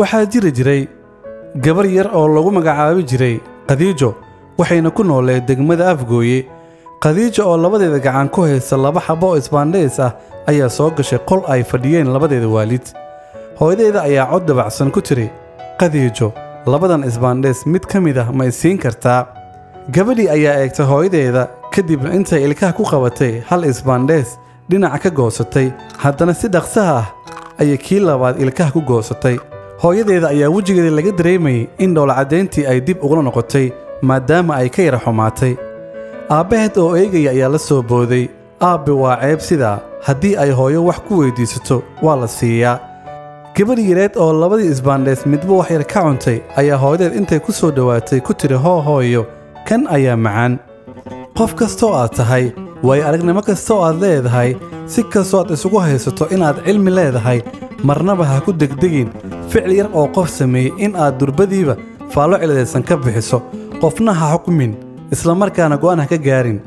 waxaa jiri jiray gabar yar oo lagu magacaabi jiray khadiijo waxayna ku nooleed degmada afgooye. Khadiijo oo labadeeda gacan ku haysta laba xabo oo isbaandheys ah ayaa soo gashay qol ay fadhiyeen labadeeda waalid. Hooyadeeda ayaa cod dabacsan ku tiri khadiijo labadan isbaandheys mid ka mid ah ma isiin kartaa? Gabadhii ayaa eegtay hooyadeeda kadibna intay ilkaha ku qabatay hal isbaandheys dhinaca ka goosatay. Haddana si dhaqsaha ah ayay kii labaad ilkaha ku goosatay hooyadeeda ayaa wejigeeda laga dareemayay in dhowlacaddayntii ay dib ugula noqotay maadaama ay ka yara xumaatay. Aabbaheed oo eegaya ayaa la soo booday. Aabbe waa ceeb sidaa haddii ay hooyo wax ku weyddiisato waa la siiyaa. Gabadh yareed oo labadii isbaandheys midba wax yar ka cuntay ayaa hooyadeed intay ku soo dhowaatay ku tiri hoo hooyo kan ayaa macaan. Qof kastoo aad tahay waayo aragnimo kastoo aad leedahay. Si kastoo aad isugu haysato inaad cilmi leedahay marnaba ha ku degdegin ficil yar oo qof sameeyey in aad durbadiiba faallo ciladaysan ka bixiso. Qofna ha xukmin islamarkaana go'aan ha ka gaarin